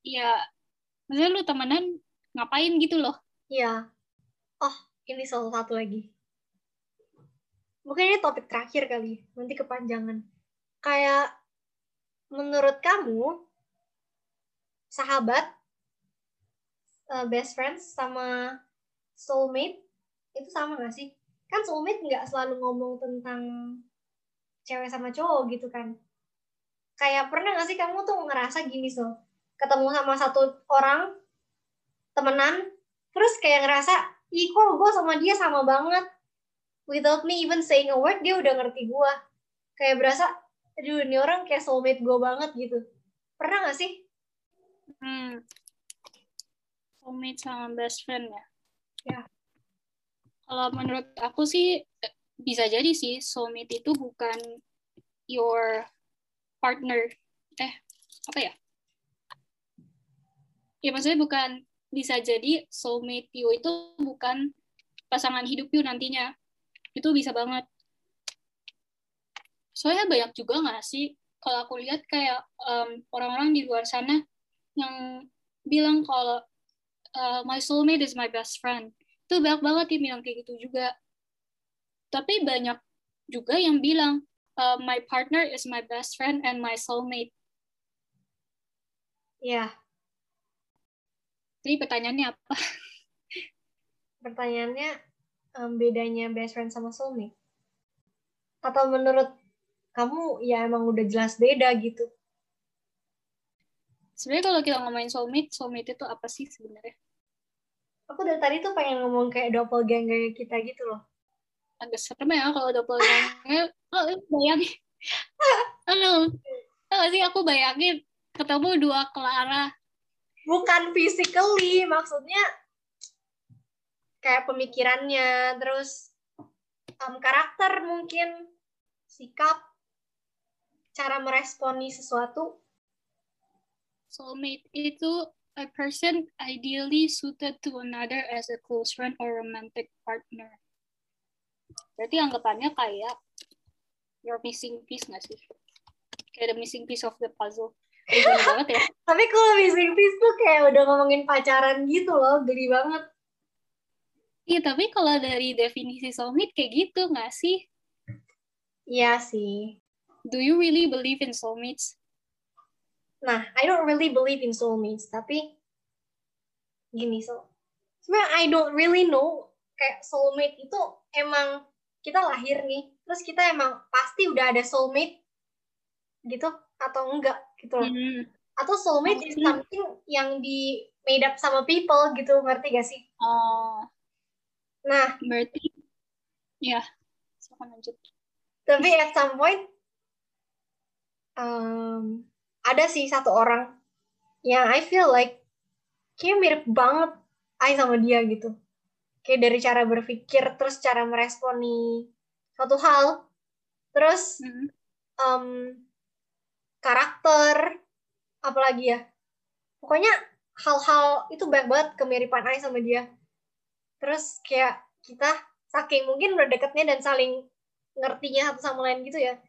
ya maksudnya lu temenan ngapain gitu loh. Iya. Oh ini salah satu lagi. Mungkin ini topik terakhir kali nanti kepanjangan. Kayak menurut kamu sahabat uh, best friends sama soulmate itu sama gak sih? Kan soulmate nggak selalu ngomong tentang cewek sama cowok gitu kan kayak pernah gak sih kamu tuh ngerasa gini so ketemu sama satu orang temenan terus kayak ngerasa ih kok gue sama dia sama banget without me even saying a word dia udah ngerti gue kayak berasa aduh ini orang kayak soulmate gue banget gitu. Pernah gak sih? Hmm. soulmate sama best friend ya? Ya. Kalau menurut aku sih bisa jadi sih soulmate itu bukan your partner. Eh apa ya? Ya maksudnya bukan bisa jadi soulmate you itu bukan pasangan hidup you nantinya. Itu bisa banget. Soalnya banyak juga nggak sih? Kalau aku lihat kayak um, orang-orang di luar sana yang bilang kalau uh, my soulmate is my best friend. Itu banyak banget yang bilang kayak gitu juga. Tapi banyak juga yang bilang uh, my partner is my best friend and my soulmate. Ya yeah. jadi pertanyaannya apa? Pertanyaannya um, bedanya best friend sama soulmate? Atau menurut kamu ya emang udah jelas beda gitu? Sebenarnya kalau kita ngomongin soulmate soulmate itu apa sih sebenarnya? Aku dari tadi tuh pengen ngomong kayak doppelganger kita gitu loh agak serem ya kalau doppelganger oh bayangin. Aduh. Tahu sih aku bayangin ketemu dua Clara? Bukan physically maksudnya kayak pemikirannya terus um, karakter mungkin sikap cara meresponi sesuatu. Soulmate itu a person ideally suited to another as a close friend or romantic partner. Berarti anggapannya kayak you're missing piece nggak sih? Kayak the missing piece of the puzzle. banget ya. Tapi kalau missing piece tuh kayak udah ngomongin pacaran gitu loh, geli banget. Iya, tapi kalau dari definisi soulmate kayak gitu nggak sih? Iya sih. Do you really believe in soulmates? Nah, I don't really believe in soulmates, tapi gini so. Sebenarnya I don't really know kayak soulmate itu emang kita lahir nih, terus kita emang pasti udah ada soulmate gitu atau enggak gitu loh. Hmm. Atau soulmate is something yang di made up sama people gitu, ngerti gak sih? Oh. Nah, berarti ya, silakan lanjut. Tapi at some point um, ada sih satu orang yang I feel like kayak mirip banget I sama dia gitu. Kayak dari cara berpikir, terus cara meresponi suatu hal, terus um, karakter, apalagi ya. Pokoknya hal-hal itu banyak banget kemiripan I sama dia. Terus kayak kita saking mungkin udah deketnya dan saling ngertinya satu sama lain gitu ya.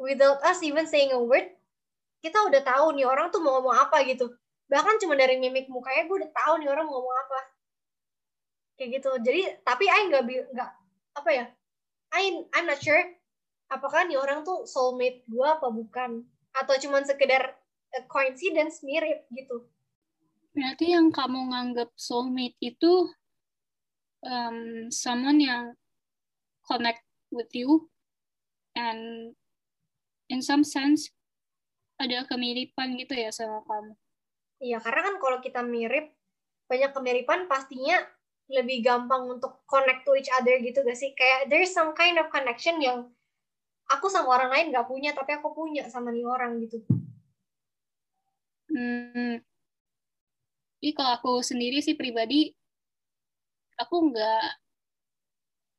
Without us even saying a word, kita udah tahu nih orang tuh mau ngomong apa gitu bahkan cuma dari mimik mukanya gue udah tahu nih orang mau ngomong apa kayak gitu. Jadi tapi I nggak nggak apa ya I I'm not sure apakah nih orang tuh soulmate gue apa bukan. Atau cuma sekedar coincidence mirip gitu. Berarti yang kamu nganggap soulmate itu um, someone yang connect with you and in some sense ada kemiripan gitu ya sama kamu. Iya, karena kan kalau kita mirip, banyak kemiripan pastinya lebih gampang untuk connect to each other gitu gak sih? Kayak there's some kind of connection yang aku sama orang lain gak punya, tapi aku punya sama nih orang gitu. Hmm. Jadi kalau aku sendiri sih pribadi, aku nggak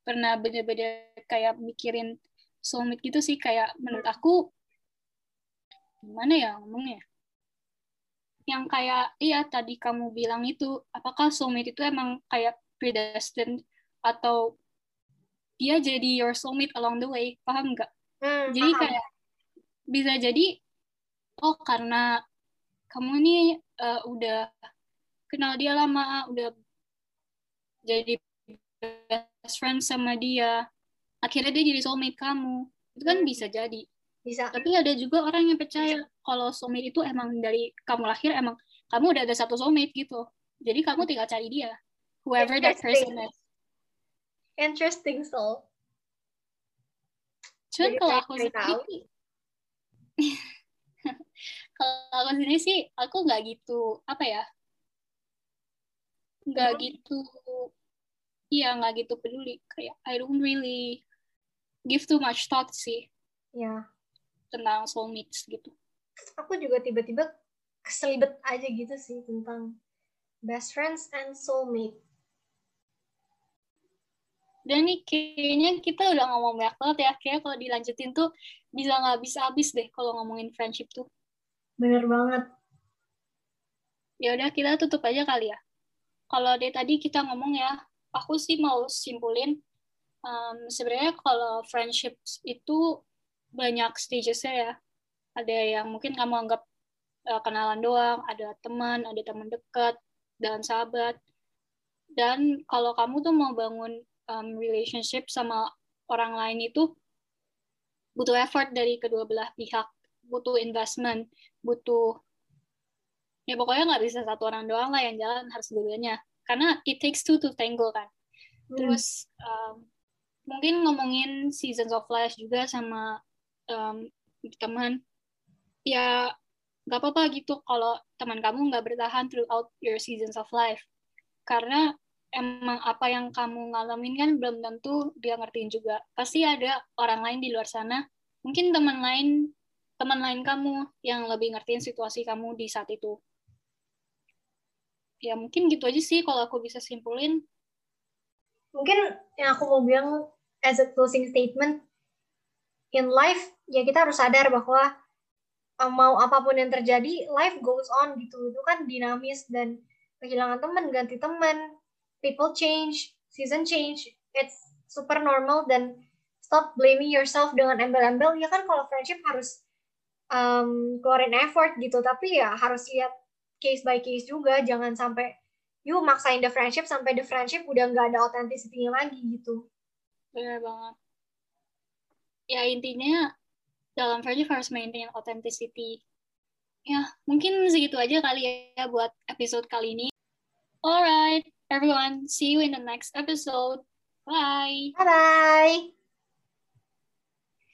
pernah bener-bener kayak mikirin soulmate gitu sih. Kayak menurut aku gimana ya ngomongnya yang kayak iya tadi kamu bilang itu apakah soulmate itu emang kayak predestined atau dia jadi your soulmate along the way paham nggak hmm, jadi paham. kayak bisa jadi oh karena kamu ini uh, udah kenal dia lama udah jadi best friend sama dia akhirnya dia jadi soulmate kamu itu kan hmm. bisa jadi bisa. Tapi ada juga orang yang percaya kalau soulmate itu emang dari kamu lahir emang kamu udah ada satu soulmate gitu. Jadi kamu tinggal cari dia whoever that person is. Interesting soul. Cuman kalau aku sendiri kalau aku sendiri sih aku nggak gitu apa ya? Nggak hmm. gitu iya nggak gitu peduli. Kayak I don't really give too much thought sih. Ya tentang soulmates gitu. Aku juga tiba-tiba keselibet aja gitu sih tentang best friends and soulmate. Dan nih kayaknya kita udah ngomong banyak banget ya. Kayak kalau dilanjutin tuh bisa nggak habis-habis deh kalau ngomongin friendship tuh. Bener banget. Ya udah kita tutup aja kali ya. Kalau dari tadi kita ngomong ya, aku sih mau simpulin um, sebenarnya kalau friendship itu banyak stagesnya ya. Ada yang mungkin kamu anggap uh, kenalan doang, ada teman, ada teman dekat, dan sahabat. Dan kalau kamu tuh mau bangun um, relationship sama orang lain itu butuh effort dari kedua belah pihak, butuh investment, butuh ya pokoknya nggak bisa satu orang doang lah yang jalan harus dua-duanya karena it takes two to tango kan hmm. terus um, mungkin ngomongin seasons of life juga sama um, teman ya nggak apa-apa gitu kalau teman kamu nggak bertahan throughout your seasons of life. Karena emang apa yang kamu ngalamin kan belum tentu dia ngertiin juga. Pasti ada orang lain di luar sana mungkin teman lain teman lain kamu yang lebih ngertiin situasi kamu di saat itu. Ya mungkin gitu aja sih kalau aku bisa simpulin. Mungkin yang aku mau bilang as a closing statement in life ya kita harus sadar bahwa um, mau apa pun yang terjadi life goes on gitu. Itu kan dinamis dan kehilangan teman ganti teman people change season change it's super normal dan stop blaming yourself dengan embel-embel. Ya kan kalau friendship harus um, keluarin effort gitu tapi ya harus lihat case by case juga. Jangan sampai you maksain the friendship sampai the friendship udah nggak ada authenticity lagi gitu. Benar banget. Ya intinya dalam friendship harus maintain authenticity. Ya mungkin segitu aja kali ya buat episode kali ini. Alright everyone see you in the next episode. Bye. Bye bye